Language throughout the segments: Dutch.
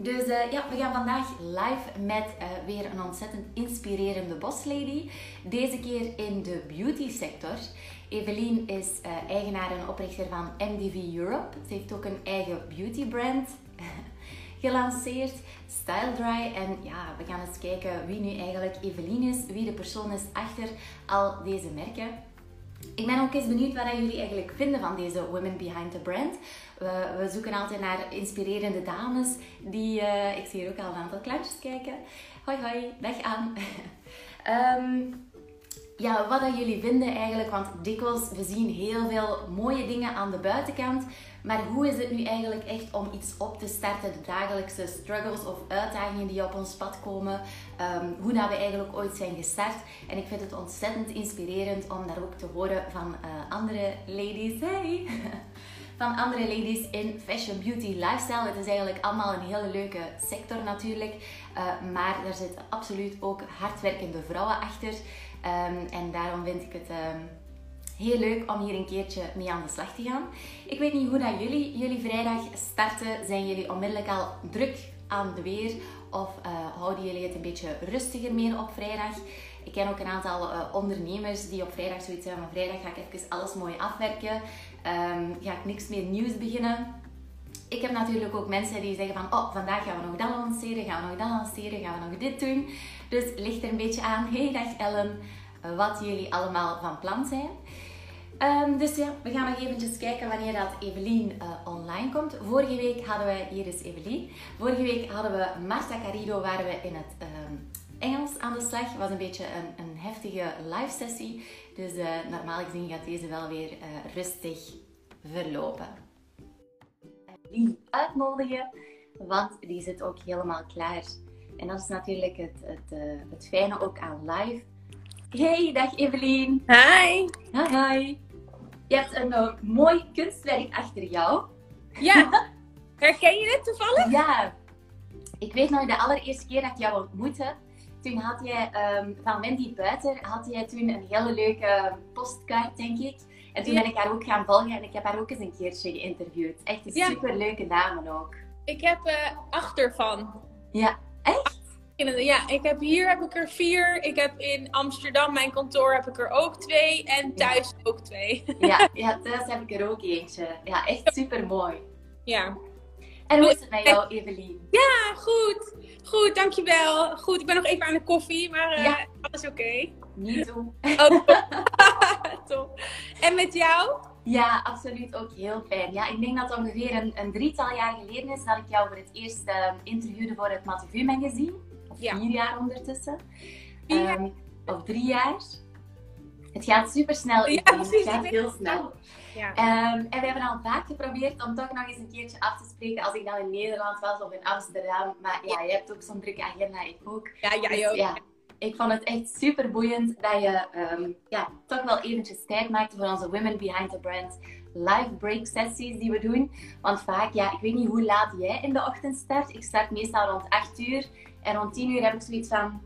Dus uh, ja, we gaan vandaag live met uh, weer een ontzettend inspirerende boslady. Deze keer in de beauty sector. Evelien is uh, eigenaar en oprichter van MDV Europe. Ze heeft ook een eigen beauty brand gelanceerd, Style Dry. En ja, we gaan eens kijken wie nu eigenlijk Evelien is, wie de persoon is achter al deze merken. Ik ben ook eens benieuwd wat jullie eigenlijk vinden van deze Women Behind the Brand. We, we zoeken altijd naar inspirerende dames die... Uh, ik zie hier ook al een aantal klantjes kijken. Hoi hoi, dag aan. um, ja, wat dat jullie vinden eigenlijk, want dikwijls we zien heel veel mooie dingen aan de buitenkant. Maar hoe is het nu eigenlijk echt om iets op te starten? De dagelijkse struggles of uitdagingen die op ons pad komen. Um, hoe dat we eigenlijk ooit zijn gestart. En ik vind het ontzettend inspirerend om daar ook te horen van uh, andere ladies. Hey! van andere ladies in fashion, beauty, lifestyle. Het is eigenlijk allemaal een hele leuke sector natuurlijk. Uh, maar daar zitten absoluut ook hardwerkende vrouwen achter. Um, en daarom vind ik het um, heel leuk om hier een keertje mee aan de slag te gaan. Ik weet niet hoe dat jullie jullie vrijdag starten. Zijn jullie onmiddellijk al druk aan de weer? Of uh, houden jullie het een beetje rustiger meer op vrijdag? Ik ken ook een aantal uh, ondernemers die op vrijdag zoiets hebben vrijdag ga ik even alles mooi afwerken. Um, ga ik niks meer nieuws beginnen. Ik heb natuurlijk ook mensen die zeggen van oh, vandaag gaan we nog dat lanceren, gaan we nog dat lanceren, gaan we nog dit doen. Dus ligt er een beetje aan. Hey dag Ellen, wat jullie allemaal van plan zijn. Um, dus ja, we gaan nog eventjes kijken wanneer dat Evelien uh, online komt. Vorige week hadden we, hier is Evelien. Vorige week hadden we Marta Carido, waar we in het um, Engels aan de slag. Het was een beetje een, een heftige live sessie. Dus uh, normaal gezien gaat deze wel weer uh, rustig verlopen. Evelien uitnodigen, want die zit ook helemaal klaar. En dat is natuurlijk het, het, uh, het fijne ook aan live. Hey, dag Evelien. Hi. Hi. Je hebt een mooi kunstwerk achter jou. Ja. Herken je dit toevallig? Ja. Ik weet nog de allereerste keer dat ik jou ontmoette. Toen had jij um, van Wendy Buiter had jij toen een hele leuke postkaart, denk ik. En toen ben ik haar ook gaan volgen en ik heb haar ook eens een keertje geïnterviewd. Echt een ja. super leuke dame ook. Ik heb uh, achter van. Ja, echt? Ja, ik heb hier heb ik er vier. Ik heb in Amsterdam mijn kantoor heb ik er ook twee. En thuis ja. ook twee. Ja, ja, thuis heb ik er ook eentje. Ja, echt super mooi. Ja. En hoe is het met jou, Evelien? Ja, goed. Goed, dankjewel. Goed, ik ben nog even aan de koffie, maar uh, ja. alles oké. Okay. Niet toe. Oh, top. En met jou? Ja, absoluut ook heel fijn. Ja, ik denk dat het ongeveer een, een drietal jaar geleden is dat ik jou voor het eerst uh, interviewde voor het Mativu magazine. Of ja. vier jaar ondertussen. Vier jaar. Um, of drie jaar. Het gaat super snel. Ja, precies. Het gaat heel snel. Ja. Um, en we hebben al vaak geprobeerd om toch nog eens een keertje af te spreken als ik dan in Nederland was of in Amsterdam. Maar ja, je hebt ook zo'n drukke agenda, ik ook. Ja, jij dus, ook. Ja, ik vond het echt super boeiend dat je um, ja, toch wel eventjes tijd maakte voor onze Women Behind the Brand live break sessies die we doen. Want vaak, ja, ik weet niet hoe laat jij in de ochtend start. Ik start meestal rond 8 uur. En rond 10 uur heb ik zoiets van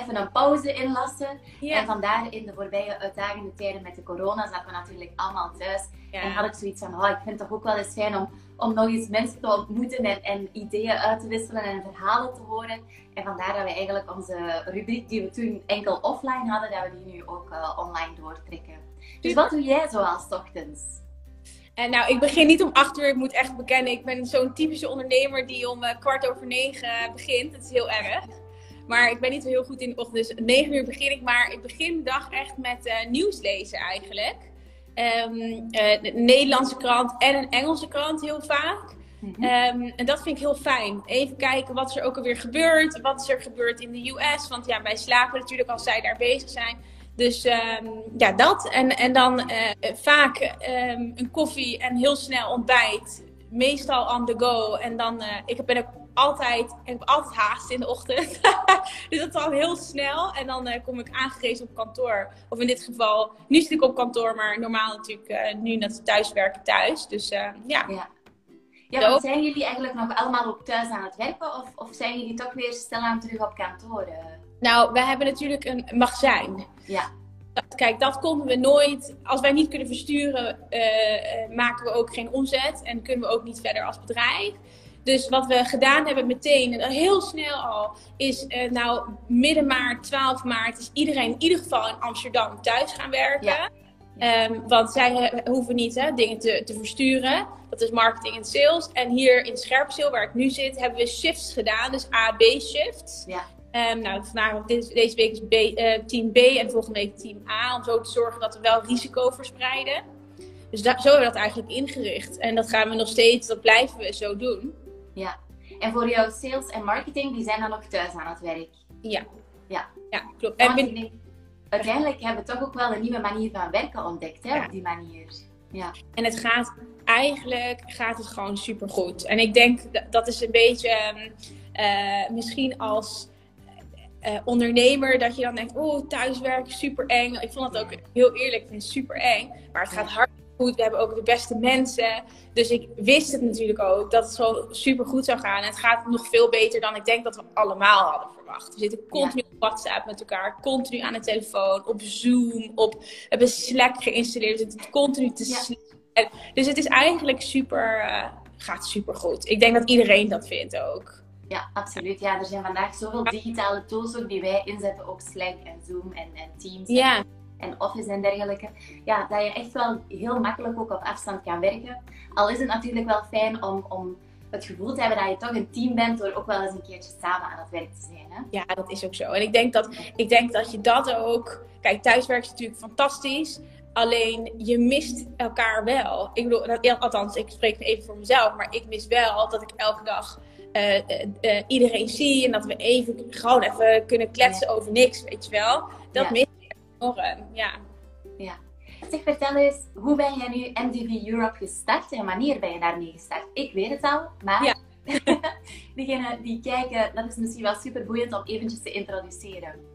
even een pauze inlassen. Ja. En vandaar in de voorbije uitdagende tijden met de corona zaten we natuurlijk allemaal thuis. Ja. En had ik zoiets van, oh, ik vind het toch ook wel eens fijn om, om nog eens mensen te ontmoeten en, en ideeën uit te wisselen en verhalen te horen. En vandaar dat we eigenlijk onze rubriek die we toen enkel offline hadden, dat we die nu ook uh, online doortrekken. Dus wat doe jij zoals ochtends? En nou, ik begin niet om acht uur. Ik moet echt bekennen, ik ben zo'n typische ondernemer die om uh, kwart over negen begint. Dat is heel erg. Maar ik ben niet zo heel goed in de ochtend. Dus 9 uur begin ik. Maar ik begin de dag echt met uh, nieuws lezen eigenlijk. Um, uh, de Nederlandse krant en een Engelse krant heel vaak. Mm-hmm. Um, en dat vind ik heel fijn. Even kijken wat er ook alweer gebeurt. Wat is er gebeurd in de US. Want ja, wij slapen natuurlijk als zij daar bezig zijn. Dus um, ja, dat. En, en dan uh, vaak een koffie en heel snel ontbijt. Meestal on the go. En dan, ik ben ook altijd, ik heb altijd haast in de ochtend. dus dat is al heel snel. En dan uh, kom ik aangegeven op kantoor. Of in dit geval, nu zit ik op kantoor, maar normaal natuurlijk uh, nu net thuiswerken thuis. Dus uh, ja. ja. Ja, zijn jullie eigenlijk nog allemaal ook thuis aan het werken? Of, of zijn jullie toch weer stilaan terug op kantoor? Nou, we hebben natuurlijk een magazijn. Ja. Kijk, dat konden we nooit. Als wij niet kunnen versturen, maken we ook geen omzet. En kunnen we ook niet verder als bedrijf. Dus wat we gedaan hebben meteen, en heel snel al, is uh, nou midden maart, 12 maart, is iedereen in ieder geval in Amsterdam thuis gaan werken. Ja. Um, want zij hoeven niet hè, dingen te, te versturen. Dat is marketing en sales. En hier in Scherpenzeel, waar ik nu zit, hebben we shifts gedaan. Dus A-B-shifts. Ja. Um, nou, vandaag, deze, deze week is B, uh, team B en volgende week team A. Om zo te zorgen dat we wel risico verspreiden. Dus zo hebben we dat eigenlijk ingericht. En dat gaan we nog steeds, dat blijven we zo doen. Ja. En voor jouw sales en marketing, die zijn dan nog thuis aan het werk? Ja. Ja, ja klopt. En ben... uiteindelijk hebben we toch ook wel een nieuwe manier van werken ontdekt, hè, op die manier. Ja. En het gaat eigenlijk gaat het gewoon super goed. En ik denk dat is een beetje uh, misschien als uh, ondernemer dat je dan denkt, oh thuiswerken super eng. Ik vond dat ook heel eerlijk, ik vind het super eng. Maar het gaat hard goed. We hebben ook de beste mensen. Dus ik wist het natuurlijk ook dat het zo super goed zou gaan. En het gaat nog veel beter dan ik denk dat we allemaal hadden verwacht. We zitten continu op WhatsApp met elkaar, continu aan de telefoon, op Zoom, op, we hebben Slack geïnstalleerd. We zitten continu te ja. Dus het is eigenlijk super, uh, gaat super goed. Ik denk dat iedereen dat vindt ook. Ja, absoluut. Ja, er zijn vandaag zoveel digitale tools ook die wij inzetten op Slack en Zoom en, en Teams. Ja en Office en dergelijke. Ja, dat je echt wel heel makkelijk ook op afstand kan werken. Al is het natuurlijk wel fijn om, om het gevoel te hebben dat je toch een team bent door ook wel eens een keertje samen aan het werk te zijn. Hè? Ja, dat is ook zo. En ik denk dat, ik denk dat je dat ook. Kijk, thuiswerk is natuurlijk fantastisch. Alleen je mist elkaar wel. Ik bedoel, dat, althans, ik spreek even voor mezelf, maar ik mis wel dat ik elke dag uh, uh, iedereen zie en dat we even gewoon even kunnen kletsen over niks, weet je wel. Dat mis ja. ja. Zeg, vertel eens, hoe ben jij nu MDV Europe gestart en wanneer ben je daarmee gestart? Ik weet het al, maar ja. diegenen die kijken, dat is misschien wel super boeiend om eventjes te introduceren.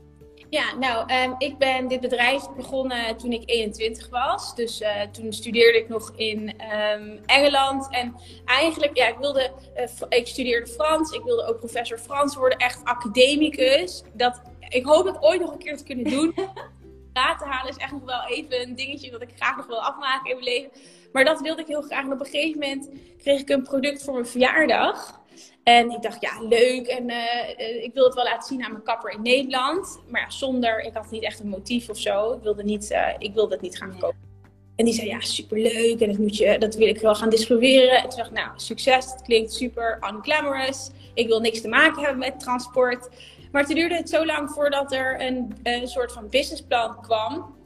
Ja, nou, um, ik ben dit bedrijf begonnen toen ik 21 was. Dus uh, toen studeerde ik nog in um, Engeland. En eigenlijk, ja, ik wilde, uh, ik studeerde Frans. Ik wilde ook professor Frans worden, echt academicus. Dat, ik hoop het ooit nog een keer te kunnen doen. Laten halen is echt nog wel even een dingetje dat ik graag nog wil afmaken in mijn leven. Maar dat wilde ik heel graag. En op een gegeven moment kreeg ik een product voor mijn verjaardag. En ik dacht, ja, leuk. En uh, ik wil het wel laten zien aan mijn kapper in Nederland. Maar ja, zonder, ik had niet echt een motief of zo. Ik wilde, niet, uh, ik wilde het niet gaan kopen. En die zei, ja, superleuk. En dat, moet je, dat wil ik wel gaan distribueren. En toen dacht ik, nou, succes. Het klinkt super unglamorous. Ik wil niks te maken hebben met transport. Maar toen duurde het zo lang voordat er een, een soort van businessplan kwam.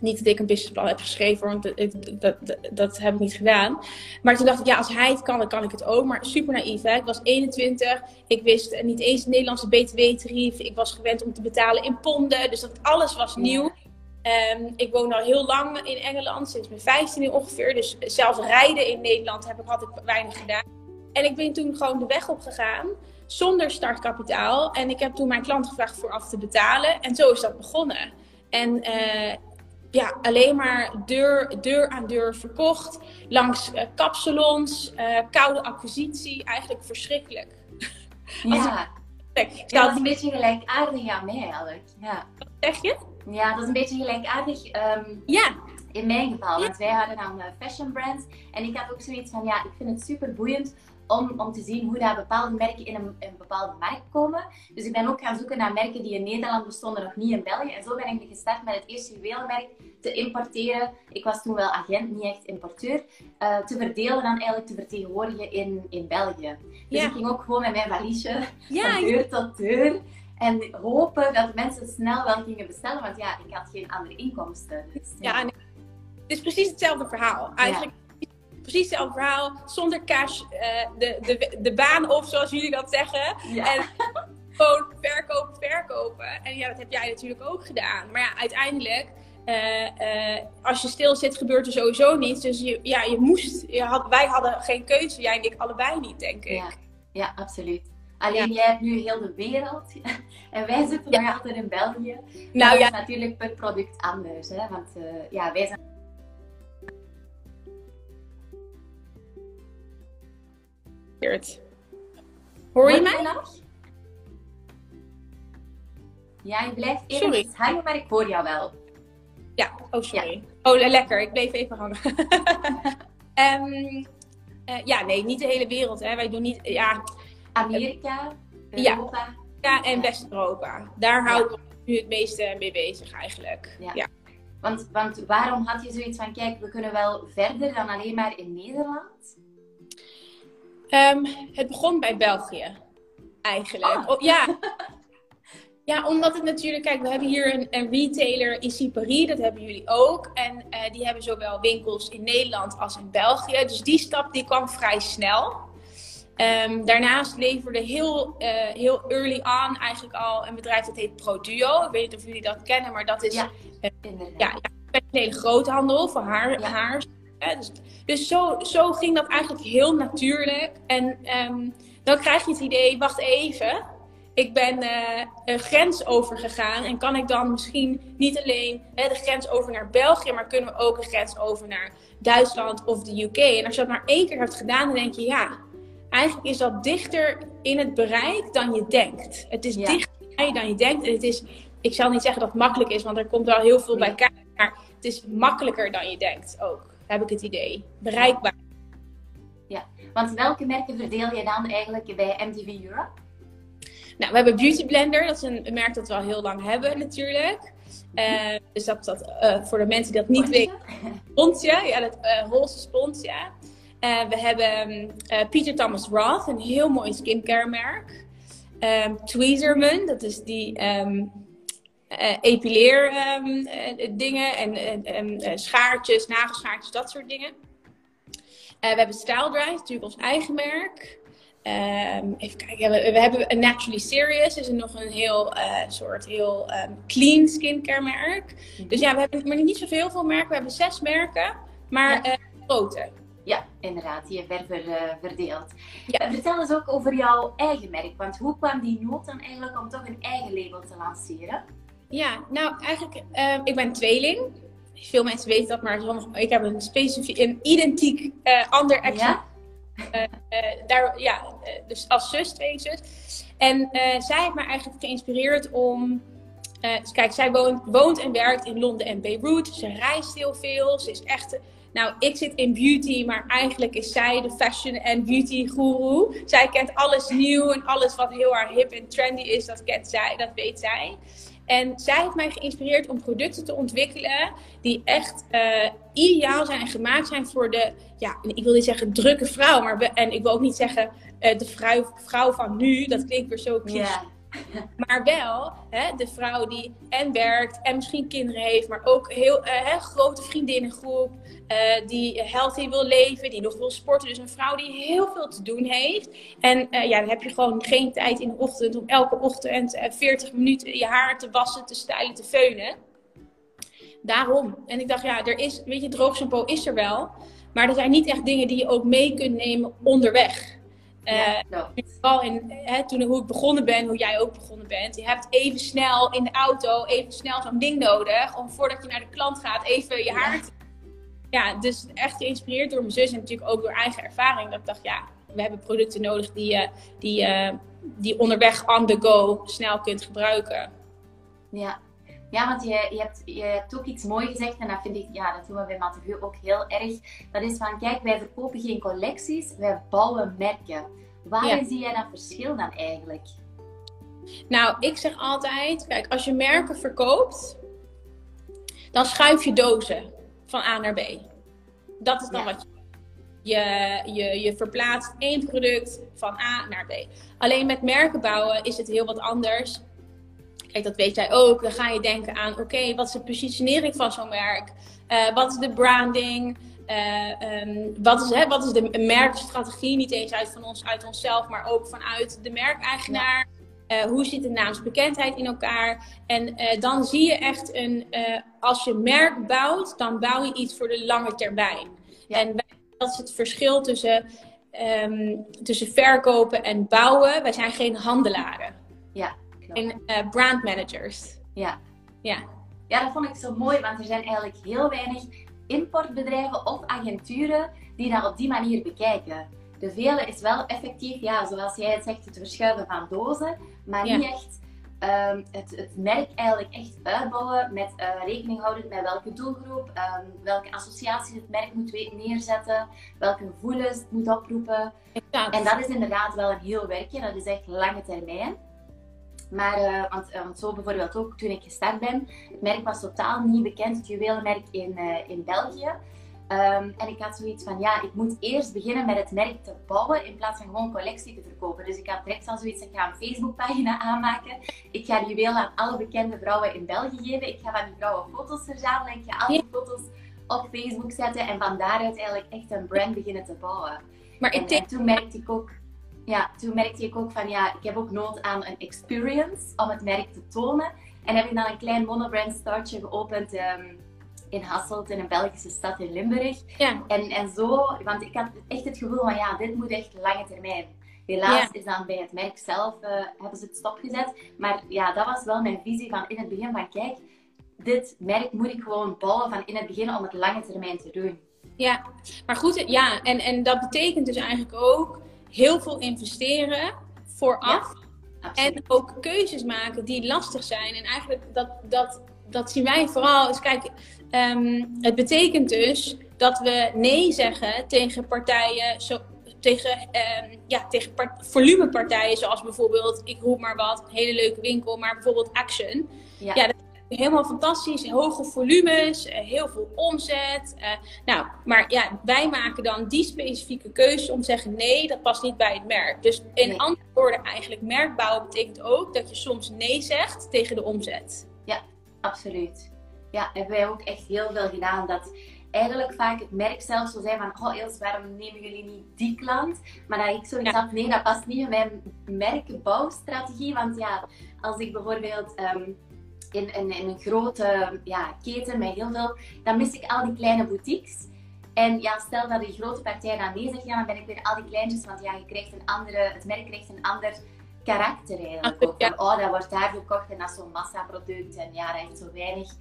Niet dat ik een businessplan heb geschreven, want dat, dat, dat, heb ik niet gedaan. Maar toen dacht ik, ja, als hij het kan, dan kan ik het ook. Maar super naïef, hè? Ik was 21, ik wist niet eens het Nederlandse btw-tarief. Ik was gewend om te betalen in ponden, dus dat alles was nieuw. Um, ik woon al heel lang in Engeland, sinds mijn 15 ongeveer. Dus zelfs rijden in Nederland heb ik, had ik weinig gedaan. En ik ben toen gewoon de weg op gegaan zonder startkapitaal. En ik heb toen mijn klant gevraagd vooraf te betalen. En zo is dat begonnen. En uh, ja, alleen maar deur, deur aan deur verkocht. Langs uh, kapsalons, uh, koude acquisitie. Eigenlijk verschrikkelijk. Ja. ik, ja, dat is een beetje gelijkaardig aan mij eigenlijk. Ja. Wat zeg je? Ja, dat is een beetje gelijkaardig. Um, ja. In mijn geval, want wij hadden dan fashion brands. En ik had ook zoiets van, ja, ik vind het super boeiend om, om te zien hoe dat bepaalde merken in een, een, bepaalde markt komen. Dus ik ben ook gaan zoeken naar merken die in Nederland bestonden, nog niet in België. En zo ben ik gestart met het eerste juwelenmerk te importeren. Ik was toen wel agent, niet echt importeur. Uh, te verdelen dan eigenlijk te vertegenwoordigen in, in België. Dus ik ging ook gewoon met mijn valiesje van deur tot deur. En hopen dat mensen snel wel gingen bestellen, want ja, ik had geen andere inkomsten. Dus, ja, het is precies hetzelfde verhaal. Eigenlijk precies hetzelfde verhaal. Zonder cash uh, de, de, de baan op, zoals jullie dat zeggen. En gewoon verkopen, verkopen. En ja, dat heb jij natuurlijk ook gedaan. Maar ja, uiteindelijk, uh, uh, als je stil zit, gebeurt er sowieso niets. Dus je, ja, je moest, je had, wij hadden geen keuze, jij en ik allebei niet, denk ik. Ja, ja absoluut. Alleen jij hebt nu heel de wereld en wij zitten nog altijd in België. Nou, dat is natuurlijk per product anders. Hè? Want ja, wij zijn Hoor je mij? Ja, je blijft even hangen, maar ik hoor jou wel. Ja, oh sorry. Oh, lekker. Ik bleef even hangen. um, ja, nee, niet de hele wereld. Hè. Wij doen niet, ja... Amerika, Europa. Ja, en West-Europa. Daar hou ik nu het meeste mee bezig eigenlijk. Ja. Want, want waarom had je zoiets van, kijk, we kunnen wel verder dan alleen maar in Nederland? Um, het begon bij België, eigenlijk. Oh. ja. ja, omdat het natuurlijk, kijk, we hebben hier een, een retailer in Sipari, dat hebben jullie ook. En uh, die hebben zowel winkels in Nederland als in België. Dus die stap die kwam vrij snel. Um, daarnaast leverde heel, uh, heel early on eigenlijk al een bedrijf dat heet ProDuo. Ik weet niet of jullie dat kennen, maar dat is ja, uh, ja, een hele groothandel voor haar. Ja. haar dus, dus zo, zo ging dat eigenlijk heel natuurlijk. En um, dan krijg je het idee, wacht even, ik ben uh, een grens overgegaan. En kan ik dan misschien niet alleen hè, de grens over naar België, maar kunnen we ook een grens over naar Duitsland of de UK? En als je dat maar één keer hebt gedaan, dan denk je, ja, eigenlijk is dat dichter in het bereik dan je denkt. Het is ja. dichter dan je denkt. En het is, ik zal niet zeggen dat het makkelijk is, want er komt wel heel veel bij kijken. Maar het is makkelijker dan je denkt ook, heb ik het idee. Bereikbaar. Ja, want welke merken verdeel je dan eigenlijk bij MTV Europe? Nou, we hebben Beauty Blender. Dat is een, merk dat we al heel lang hebben natuurlijk. Uh, dus dat, dat uh, voor de mensen die dat niet weten. Sponsje, ja, dat uh, roze spons, ja. Uh, we hebben Peter Thomas Roth, een heel mooi skincare merk. Um, Tweezerman, dat is die um, uh, epileer um, dingen en, en schaartjes, nagelschaartjes, dat soort dingen. we hebben Style Drive, natuurlijk ons eigen merk. even kijken, we, we, hebben een Naturally Serious, is nog een heel soort heel clean skincare merk. Dus ja, we hebben maar niet zoveel veel merken. We hebben zes merken, maar ja. grote. Ja, inderdaad, die uh, verdeeld. Ja. vertel eens ook over jouw eigen merk, want hoe kwam die nood dan eigenlijk om toch een eigen label te lanceren? Ja, nou eigenlijk, uh, ik ben tweeling. Veel mensen weten dat, maar ik heb een specifiek, een identiek uh, ander accent. Ja? daar, ja, dus als zus, tweelingzus. En zij heeft mij eigenlijk geïnspireerd om dus kijk, zij woont, woont, en werkt in Londen en Beirut. Ze reist heel veel. Ze is echt nou, ik zit in beauty, maar eigenlijk is zij de fashion en beauty guru. Zij kent alles nieuw en alles wat heel erg hip en trendy is, dat kent zij, dat weet zij. En zij heeft mij geïnspireerd om producten te ontwikkelen die echt uh, ideaal zijn en gemaakt zijn voor de, ja, ik wil niet zeggen drukke vrouw, maar en ik wil ook niet zeggen uh, de vrouw, vrouw van nu, dat klinkt weer zo cliché. Yeah. Maar wel hè, de vrouw die en werkt en misschien kinderen heeft, maar ook heel uh, grote vriendinnengroep. Uh, die healthy wil leven, die nog wil sporten. Dus een vrouw die heel veel te doen heeft. En uh, ja, dan heb je gewoon geen tijd in de ochtend om elke ochtend 40 minuten je haar te wassen, te stylen, te feunen. Daarom. En ik dacht, ja, er is, weet je, droog shampoo is er wel. Maar er zijn niet echt dingen die je ook mee kunt nemen onderweg. Ja, uh, in, hè, toen hoe ik begonnen ben, hoe jij ook begonnen bent. Je hebt even snel in de auto, even snel zo'n ding nodig. Om voordat je naar de klant gaat, even je haar te... Ja, dus echt geïnspireerd door mijn zus en natuurlijk ook door eigen ervaring. Dat ik dacht, ja, we hebben producten nodig die je die, uh, die onderweg on the go snel kunt gebruiken. Ja, ja, want je, je, hebt, je hebt ook iets moois gezegd en dat vind ik, ja, dat doen we bij Mathieu ook heel erg. Dat is van, kijk, wij verkopen geen collecties, wij bouwen merken. Waarin zie jij dat verschil dan eigenlijk? Nou, ik zeg altijd, kijk, als je merken verkoopt, dan schuif je dozen van A naar B. Dat is dan wat je je, je, je verplaatst één product van A naar B. Alleen met merken bouwen is het heel wat anders. Kijk, dat weet jij ook. Dan ga je denken aan, oké, wat is de positionering van zo'n merk? Uh, wat is de branding? Uh, um, wat, is, hè, wat is de merkstrategie? Niet eens uit, van ons, uit onszelf, maar ook vanuit de merkeigenaar. Uh, hoe zit de naamsbekendheid in elkaar? En dan zie je echt een, als je merk bouwt, dan bouw je iets voor de lange termijn. Ja. En dat is het verschil tussen, um, tussen verkopen en bouwen. Wij zijn geen handelaren. Ja in uh, brand managers. Ja. ja. Ja, dat vond ik zo mooi, want er zijn eigenlijk heel weinig importbedrijven of agenturen die dat op die manier bekijken. De vele is wel effectief, ja, zoals jij het zegt, het verschuiven van dozen, maar niet echt ehm, het, het merk eigenlijk echt uitbouwen met uh, rekening houden met welke doelgroep, ehm, welke associaties het merk moet neerzetten, welke gevoelens het moet oproepen. En dat is inderdaad wel een heel werkje, dat is echt lange termijn. Maar, uh, want, want, zo bijvoorbeeld ook toen ik gestart ben, het merk was totaal niet bekend, het juweelmerk in, in België. Um, en ik had zoiets van, ja, ik moet eerst beginnen met het merk te bouwen in plaats van gewoon collectie te verkopen. Dus ik had direct al zoiets, ik ga een Facebookpagina aanmaken. Ik ga juweel aan alle bekende vrouwen in België geven. Ik ga van die vrouwen foto's verzamelen. Ik ga al die foto's op Facebook zetten en van daaruit eigenlijk echt een brand beginnen te bouwen. Maar en, en toen merkte ik ook, ja, toen merkte ik ook van, ja, ik heb ook nood aan een experience om het merk te tonen. En heb ik dan een klein monobrand startje geopend. Um, in Hasselt, in een Belgische stad in Limburg. Ja. En, en zo, want ik had echt het gevoel van ja, dit moet echt lange termijn. Helaas is dan bij het merk zelf, uh, hebben ze het stopgezet. Maar ja, dat was wel mijn visie van in het begin van kijk, dit merk moet ik gewoon bouwen van in het begin om het lange termijn te doen. Ja, maar goed, ja, en, en dat betekent dus eigenlijk ook heel veel investeren vooraf. Ja, en ook keuzes maken die lastig zijn. En eigenlijk dat, dat, dat zien wij vooral. Dus kijk, Ehm, het betekent dus dat we nee zeggen tegen partijen, zo, tegen, um, ja, tegen volumepartijen, zoals bijvoorbeeld, ik roep maar wat, hele leuke winkel, maar bijvoorbeeld Action. Ja, ja dat helemaal fantastisch, hoge volumes, eh, heel veel omzet. Uh, nou, maar ja, wij maken dan die specifieke keuze om te zeggen nee, dat past niet bij het merk. Dus in andere woorden, eigenlijk merkbouwen betekent ook dat je soms nee zegt tegen de omzet. Ja, absoluut ja, hebben wij ook echt heel veel gedaan. Dat eigenlijk vaak het merk zelf zou zijn van, oh Els, waarom nemen jullie niet die klant? Maar dat ik zoiets ja. had, nee, dat past niet in mijn merkbouwstrategie. Want ja, als ik bijvoorbeeld ehm, in, in, in, een grote ja, keten met heel veel, dan mis ik al die kleine boutiques. En ja, stel dat die grote partij dan nee zegt, ja, dan ben ik weer al die kleintjes, want ja, je krijgt een andere, het merk krijgt een ander karakter eigenlijk ook. Van, oh, dat wordt daar gekocht en dat is zo'n massaproduct en ja, dat heeft zo weinig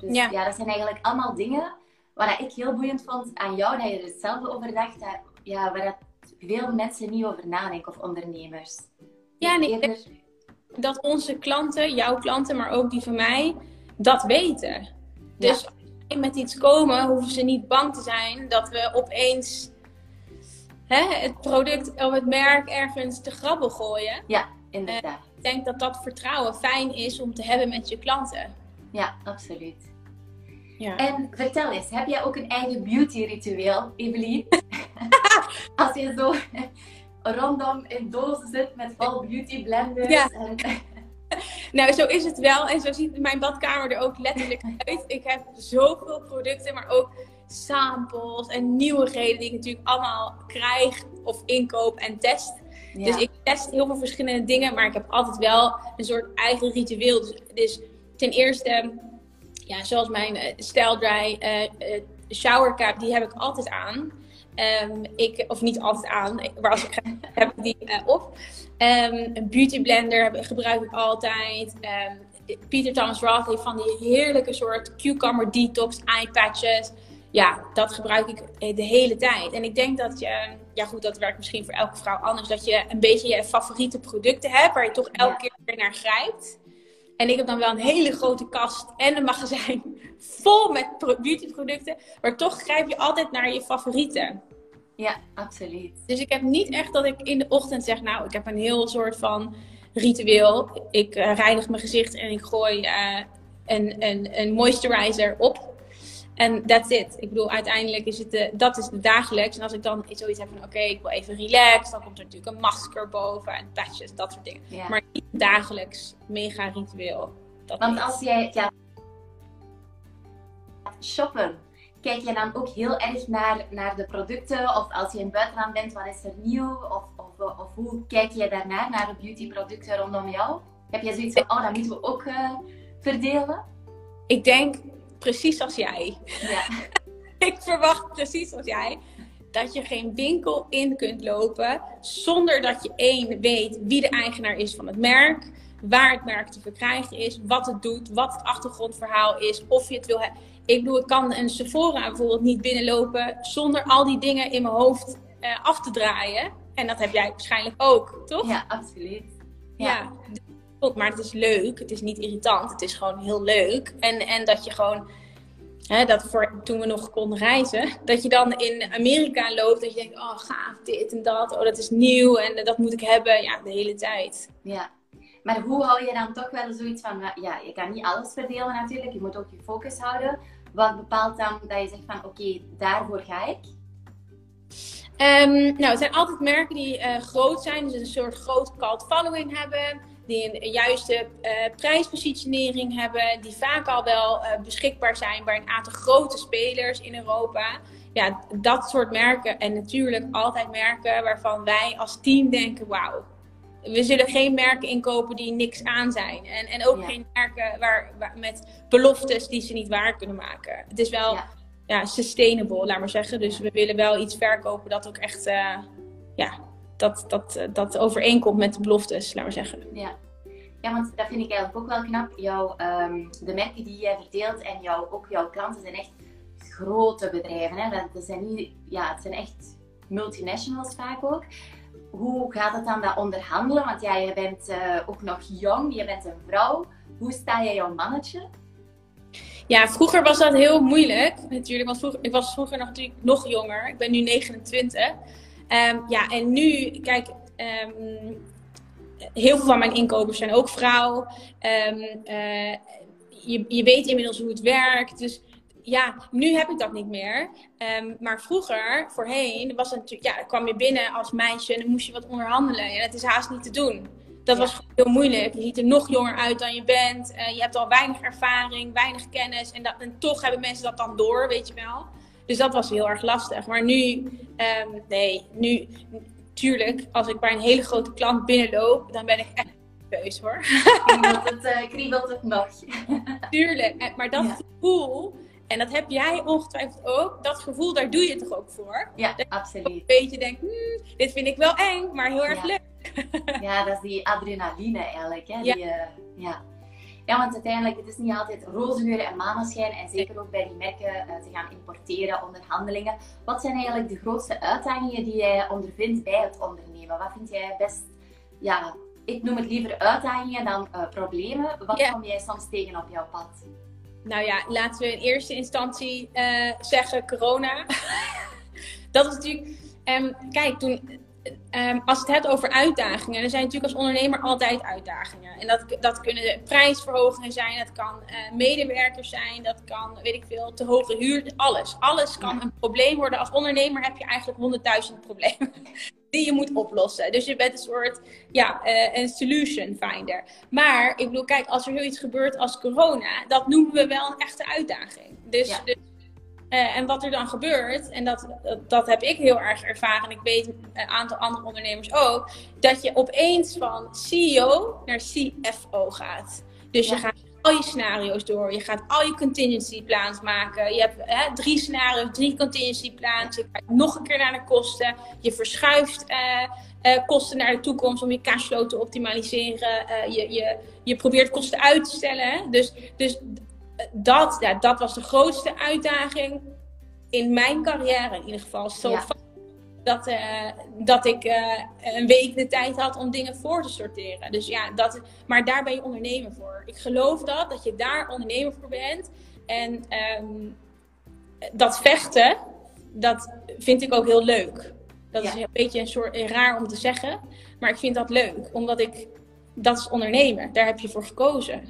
dus ja. ja, dat zijn eigenlijk allemaal dingen waar ik heel boeiend vond aan jou, dat je er hetzelfde over dacht, dat, ja, waar dat veel mensen niet over nadenken, of ondernemers. Ja, nee, dat onze klanten, jouw klanten, maar ook die van mij, dat weten. Dus als ze met iets komen, hoeven ze niet bang te zijn dat we opeens hè, het product of het merk ergens te grabbel gooien. Ja, inderdaad. Uh, ik denk dat dat vertrouwen fijn is om te hebben met je klanten. Ja, absoluut. Ja. En vertel eens, heb jij ook een eigen beauty ritueel, Evelien? Als je zo rondom in dozen zit met vol beauty blenders. Ja. En... nou, zo is het wel. En zo ziet mijn badkamer er ook letterlijk uit. Ik heb zoveel producten, maar ook samples en nieuwigheden die ik natuurlijk allemaal krijg of inkoop en test. Dus ik test heel veel verschillende dingen, maar ik heb altijd wel een soort eigen ritueel. Dus, dus ten eerste ja, zoals mijn uh, Style Dry uh, shower cap, die heb ik altijd aan. Um, ik, of niet altijd aan, maar als ik ga, heb ik die op. Um, een beauty blender gebruik ik altijd. Um, Peter Thomas Roth heeft van die heerlijke soort cucumber detox eye patches. Ja, dat gebruik ik de hele tijd. En ik denk dat je, ja goed, dat werkt misschien voor elke vrouw anders, dat je een beetje je favoriete producten hebt waar je toch elke keer weer naar grijpt. En ik heb dan wel een hele grote kast en een magazijn vol met beautyproducten. Maar toch grijp je altijd naar je favorieten. Ja, absoluut. Dus ik heb niet echt dat ik in de ochtend zeg, nou, ik heb een heel soort van ritueel. Ik uh, reinig mijn gezicht en ik gooi uh, een, een, een moisturizer op. En that's it. Ik bedoel, uiteindelijk is het de, dat is de dagelijks. En als ik dan zoiets heb van, oké, ik wil even relax. Dan komt er natuurlijk een masker boven en patches, dat soort dingen. Maar niet dagelijks mega ritueel. Dat Want als jij ja, shoppen, kijk je dan ook heel erg naar, naar de producten? Of als je in het buitenland bent, wat is er nieuw? Of, of, of hoe kijk je daarnaar, naar de beautyproducten rondom jou? Heb je zoiets van, oh, dat moeten we ook uh, verdelen? Ik denk precies als jij. Ja. ik verwacht precies als jij dat je geen winkel in kunt lopen zonder dat je één weet wie de eigenaar is van het merk, waar het merk te verkrijgen is, wat het doet, wat het achtergrondverhaal is, of je het wil hebben. Ik bedoel, ik kan een Sephora bijvoorbeeld niet binnenlopen zonder al die dingen in mijn hoofd uh, af te draaien. En dat heb jij waarschijnlijk ook, toch? Ja, absoluut. Ja. Maar het is leuk. Het is niet irritant. Het is gewoon heel leuk. En, en dat je gewoon, hè, dat voor, toen we nog konden reizen, dat je dan in Amerika loopt. Dat je denkt, oh gaaf, dit en dat. Oh, dat is nieuw en dat moet ik hebben. Ja, de hele tijd. Ja. Maar hoe hou je dan toch wel zoiets van, ja, je kan niet alles verdelen natuurlijk. Je moet ook je focus houden. Wat bepaalt dan dat je zegt van, oké, daarvoor ga ik? Um, nou, het zijn altijd merken die uh, groot zijn, dus een soort groot cult following hebben, die een juiste uh, prijspositionering hebben, die vaak al wel uh, beschikbaar zijn bij een aantal grote spelers in Europa. Ja, dat soort merken en natuurlijk altijd merken waarvan wij als team denken, wauw, we zullen geen merken inkopen die niks aan zijn. En, en ook geen merken waar, waar, met beloftes die ze niet waar kunnen maken. Het is wel ja. ja. sustainable, laat maar zeggen. Dus we willen wel iets verkopen dat ook echt uh, ja, dat, dat, uh, dat overeenkomt met de beloftes, laat maar zeggen. Ja. Ja, want dat vind ik eigenlijk ook wel knap. Jouw, um, de merken die jij verdeelt en jouw, ook jouw klanten zijn echt grote bedrijven. Hè? Dat, zijn niet, ja, het zijn echt multinationals vaak ook hoe gaat het dan dat onderhandelen? Want ja, je bent uh, ook nog jong, je bent een vrouw. Hoe sta je jouw mannetje? Ja, vroeger was dat heel moeilijk. Natuurlijk, want vroeger, ik was vroeger nog, natuurlijk nog jonger. Ik ben nu 29. Um, ehm, ja, en nu, kijk, um, heel veel van mijn inkopers zijn ook vrouw. Um, uh, je, je weet inmiddels hoe het werkt. Dus ja, nu heb ik dat niet meer. Um, maar vroeger, voorheen, was het natuurlijk, ja, kwam je binnen als meisje en dan moest je wat onderhandelen. En dat is haast niet te doen. Dat was heel moeilijk. Je ziet er nog jonger uit dan je bent. Uh, je hebt al weinig ervaring, weinig kennis. En, dat, en toch hebben mensen dat dan door, weet je wel. Dus dat was heel erg lastig. Maar nu, um, nee, nu, tuurlijk, als ik bij een hele grote klant binnenloop, dan ben ik echt nerveus hoor. Kriebelt het, uh, kriebelt het nog. tuurlijk, maar dat ja. gevoel en dat heb jij ongetwijfeld ook. Dat gevoel, daar doe je toch ook voor? Ja, dat absoluut. een beetje denkt, hmm, dit vind ik wel eng, maar heel erg ja. leuk. ja, dat is die adrenaline eigenlijk. Hè? Ja. Uh, ja. Ja, want uiteindelijk, het is niet altijd roze geuren en maneschijn. En zeker ook bij die merken uh, te gaan importeren, onderhandelingen. Wat zijn eigenlijk de grootste uitdagingen die jij ondervindt bij het ondernemen? Wat vind jij best, ja, ik noem het liever uitdagingen dan uh, problemen. Wat kom jij soms tegen op jouw pad? nou ja, laten we in eerste instantie uh, zeggen corona. dat is natuurlijk. Um, kijk, toen. Um, als het hebt over uitdagingen, er zijn natuurlijk als ondernemer altijd uitdagingen. En dat, dat kunnen prijsverhogingen zijn, dat kan uh, medewerkers zijn, dat kan, weet ik veel, te hoge huur, alles. Alles kan een probleem worden. Als ondernemer heb je eigenlijk honderdduizend problemen die je moet oplossen. Dus je bent een soort, ja, uh, een solution finder. Maar ik bedoel, kijk, als er zoiets gebeurt als corona, dat noemen we wel een echte uitdaging. Dus, ja. dus uh, en wat er dan gebeurt, en dat, dat, heb ik heel erg ervaren, en ik weet een aantal andere ondernemers ook, dat je opeens van CEO naar CFO gaat. Dus ja. je gaat al je scenario's door. Je gaat al je contingency plans maken. Je hebt hè, drie scenario's, drie contingency plans. Je kijkt nog een keer naar de kosten. Je verschuift uh, uh, kosten naar de toekomst om je cashflow te optimaliseren. Je, je, je probeert kosten uit te stellen. Dus, dus dat, ja, dat was de grootste uitdaging in mijn carrière in ieder geval. Zo ja dat, uh, dat ik uh, een week de tijd had om dingen voor te sorteren. Dus ja, dat, maar daar ben je ondernemer voor. Ik geloof dat, dat je daar ondernemer voor bent. En um, dat vechten, dat vind ik ook heel leuk. Dat ja. is een beetje een soort raar om te zeggen. Maar ik vind dat leuk, omdat ik, dat is ondernemen. Daar heb je voor gekozen.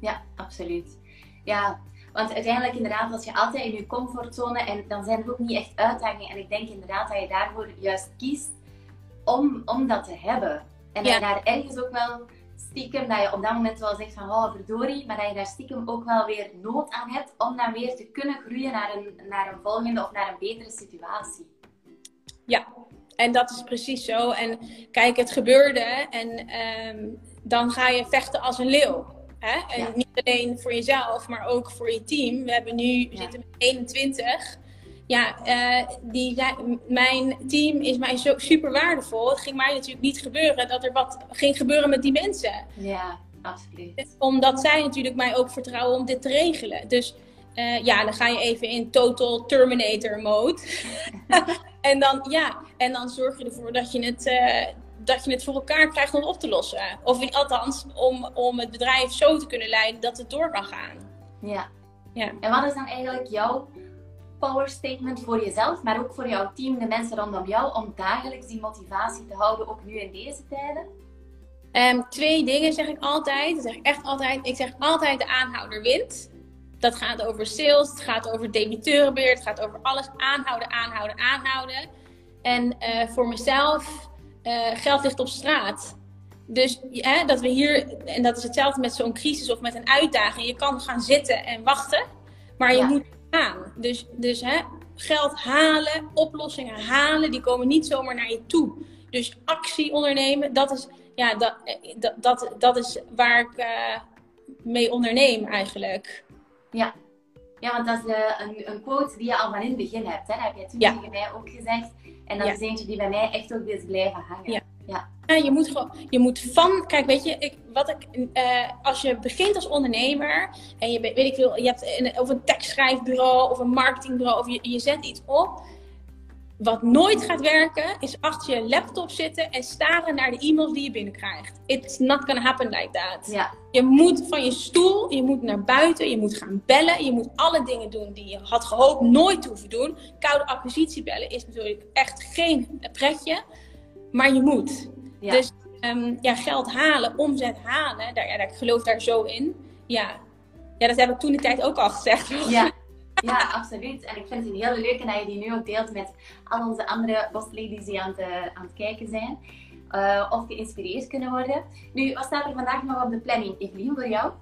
Ja, absoluut. Ja, want uiteindelijk inderdaad, als je altijd in je comfortzone en dan zijn het ook niet echt uitdagingen. En ik denk inderdaad dat je daarvoor juist kiest om, om dat te hebben. En dat je daar ergens ook wel stiekem, dat je op dat moment wel zegt van oh verdorie, maar dat je daar stiekem ook wel weer nood aan hebt om dan weer te kunnen groeien naar een, naar een volgende of naar een betere situatie. Ja, en dat is precies zo. En kijk, het gebeurde en um, dan ga je vechten als een leeuw. Hè? En ja. niet alleen voor jezelf, maar ook voor je team. We hebben nu, we zitten met 21. Ja, uh, die, mijn team is mij zo super waardevol. Het ging mij natuurlijk niet gebeuren dat er wat ging gebeuren met die mensen. Ja, absoluut. Omdat zij natuurlijk mij ook vertrouwen om dit te regelen. Dus uh, ja, dan ga je even in total Terminator mode. en dan, ja, en dan zorg je ervoor dat je het, uh, dat je het voor elkaar krijgt om op te lossen. Of althans, om, om het bedrijf zo te kunnen leiden dat het door kan gaan. Ja. ja. En wat is dan eigenlijk jouw power statement voor jezelf, maar ook voor jouw team, de mensen rondom jou, om dagelijks die motivatie te houden, ook nu in deze tijden? Um, twee dingen zeg ik altijd. Dat zeg ik echt altijd. Ik zeg altijd de aanhouder wint. Dat gaat over sales, het gaat over debiteurenbeheer, het gaat over alles aanhouden, aanhouden, aanhouden. En uh, voor mezelf, uh, geld ligt op straat. Dus ja, dat we hier, en dat is hetzelfde met zo'n crisis of met een uitdaging. Je kan gaan zitten en wachten, maar je ja. moet gaan. Dus, dus hè, geld halen, oplossingen halen, die komen niet zomaar naar je toe. Dus actie ondernemen, dat is, ja, dat, dat, dat, dat is waar ik uh, mee onderneem eigenlijk. Ja, ja want dat is uh, een, een quote die je al van in het begin hebt. Hè? Dat heb jij toen ja. tegen mij ook gezegd. En dat ja. is eentje die bij mij echt ook is blijven hangen. Ja. ja. Je moet gewoon, je moet van, kijk, weet je, ik, wat ik, uh, als je begint als ondernemer en je, weet ik veel, je hebt een, of een tekstschrijfbureau of een marketingbureau of je, je zet iets op. Wat nooit gaat werken, is achter je laptop zitten en staren naar de e-mails die je binnenkrijgt. It's not gonna happen like that. Ja. Je moet van je stoel, je moet naar buiten, je moet gaan bellen, je moet alle dingen doen die je had gehoopt nooit te hoeven doen. Koude acquisitie bellen is natuurlijk echt geen pretje, maar je moet. Ja. Dus um, ja, geld halen, omzet halen, daar, ja, ik geloof daar zo in. Ja. ja, dat heb ik toen de tijd ook al gezegd. Ja. Ja, absoluut. En ik vind het een hele leuke dat je die nu ook deelt met al onze andere bossladies die aan het, aan het kijken zijn. Uh, of geïnspireerd kunnen worden. Nu, wat staat er vandaag nog op de planning, Evelien, voor jou?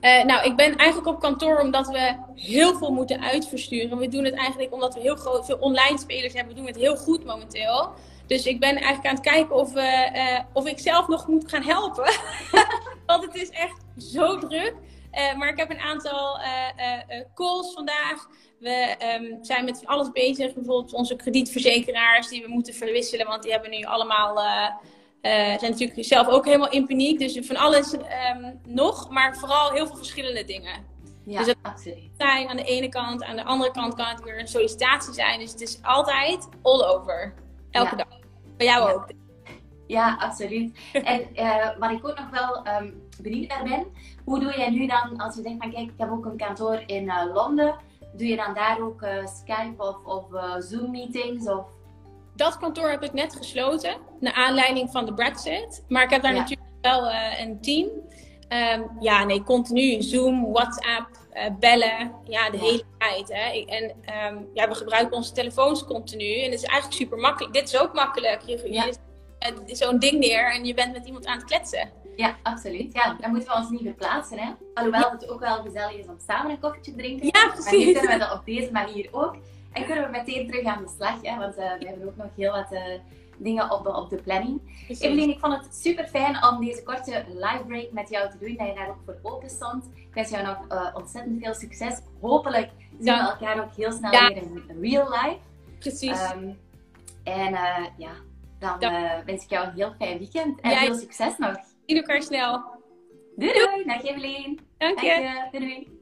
Uh, nou, ik ben eigenlijk op kantoor omdat we heel veel moeten uitversturen. We doen het eigenlijk omdat we heel groot, veel online spelers hebben. We doen het heel goed momenteel. Dus ik ben eigenlijk aan het kijken of, of ik zelf nog moet gaan helpen. Want het is echt zo druk. Uh, maar ik heb een aantal uh, calls vandaag. We um, zijn met alles bezig. Bijvoorbeeld onze kredietverzekeraars die we moeten verwisselen. Want die hebben nu allemaal... zijn natuurlijk zelf ook helemaal in paniek. Dus van alles um, nog. Maar vooral heel veel verschillende dingen. Ja, dus dat zijn aan de ene kant. Aan de andere kant kan het weer een sollicitatie zijn. Dus het is altijd all over. Elke ja. dag. Bij jou ja. ook. Ja, absoluut. En uh, wat ik ook nog wel um, benieuwd naar ben, hoe doe jij nu dan, als je denkt van kijk, ik heb ook een kantoor in uh, Londen, doe je dan daar ook uh, Skype of, of Zoom meetings? Of... Dat kantoor heb ik net gesloten, naar aanleiding van de Brexit. Maar ik heb daar ja. natuurlijk wel een team. Um, ja, nee, continu Zoom, WhatsApp, bellen, ja, de hele tijd. Hè. En um, ja, we gebruiken onze telefoons continu en het is eigenlijk super makkelijk. Dit is ook makkelijk. Je, ja. je zo'n ding neer en je bent met iemand aan het kletsen. Ja, absoluut. Ja, dan moeten we ons niet verplaatsen. Hè? Alhoewel het ook wel gezellig is om samen een koffietje te drinken. Ja, precies. Maar nu kunnen we dat op deze manier ook. En kunnen we meteen terug aan de slag. Hè? Want uh, we hebben ook nog heel wat uh, dingen op de, op de planning. Evelien, ik vond het super fijn om deze korte live break met jou te doen. Dat je daar ook voor open stond. Ik wens jou nog uh, ontzettend veel succes. Hopelijk zien ja. we elkaar ook heel snel weer in real life. Precies. Um, en ja, dan wens ik jou een heel fijn weekend en veel succes nog. Zien elkaar snel. Doei doei. Dag Evelien. Dank je. Doei doei.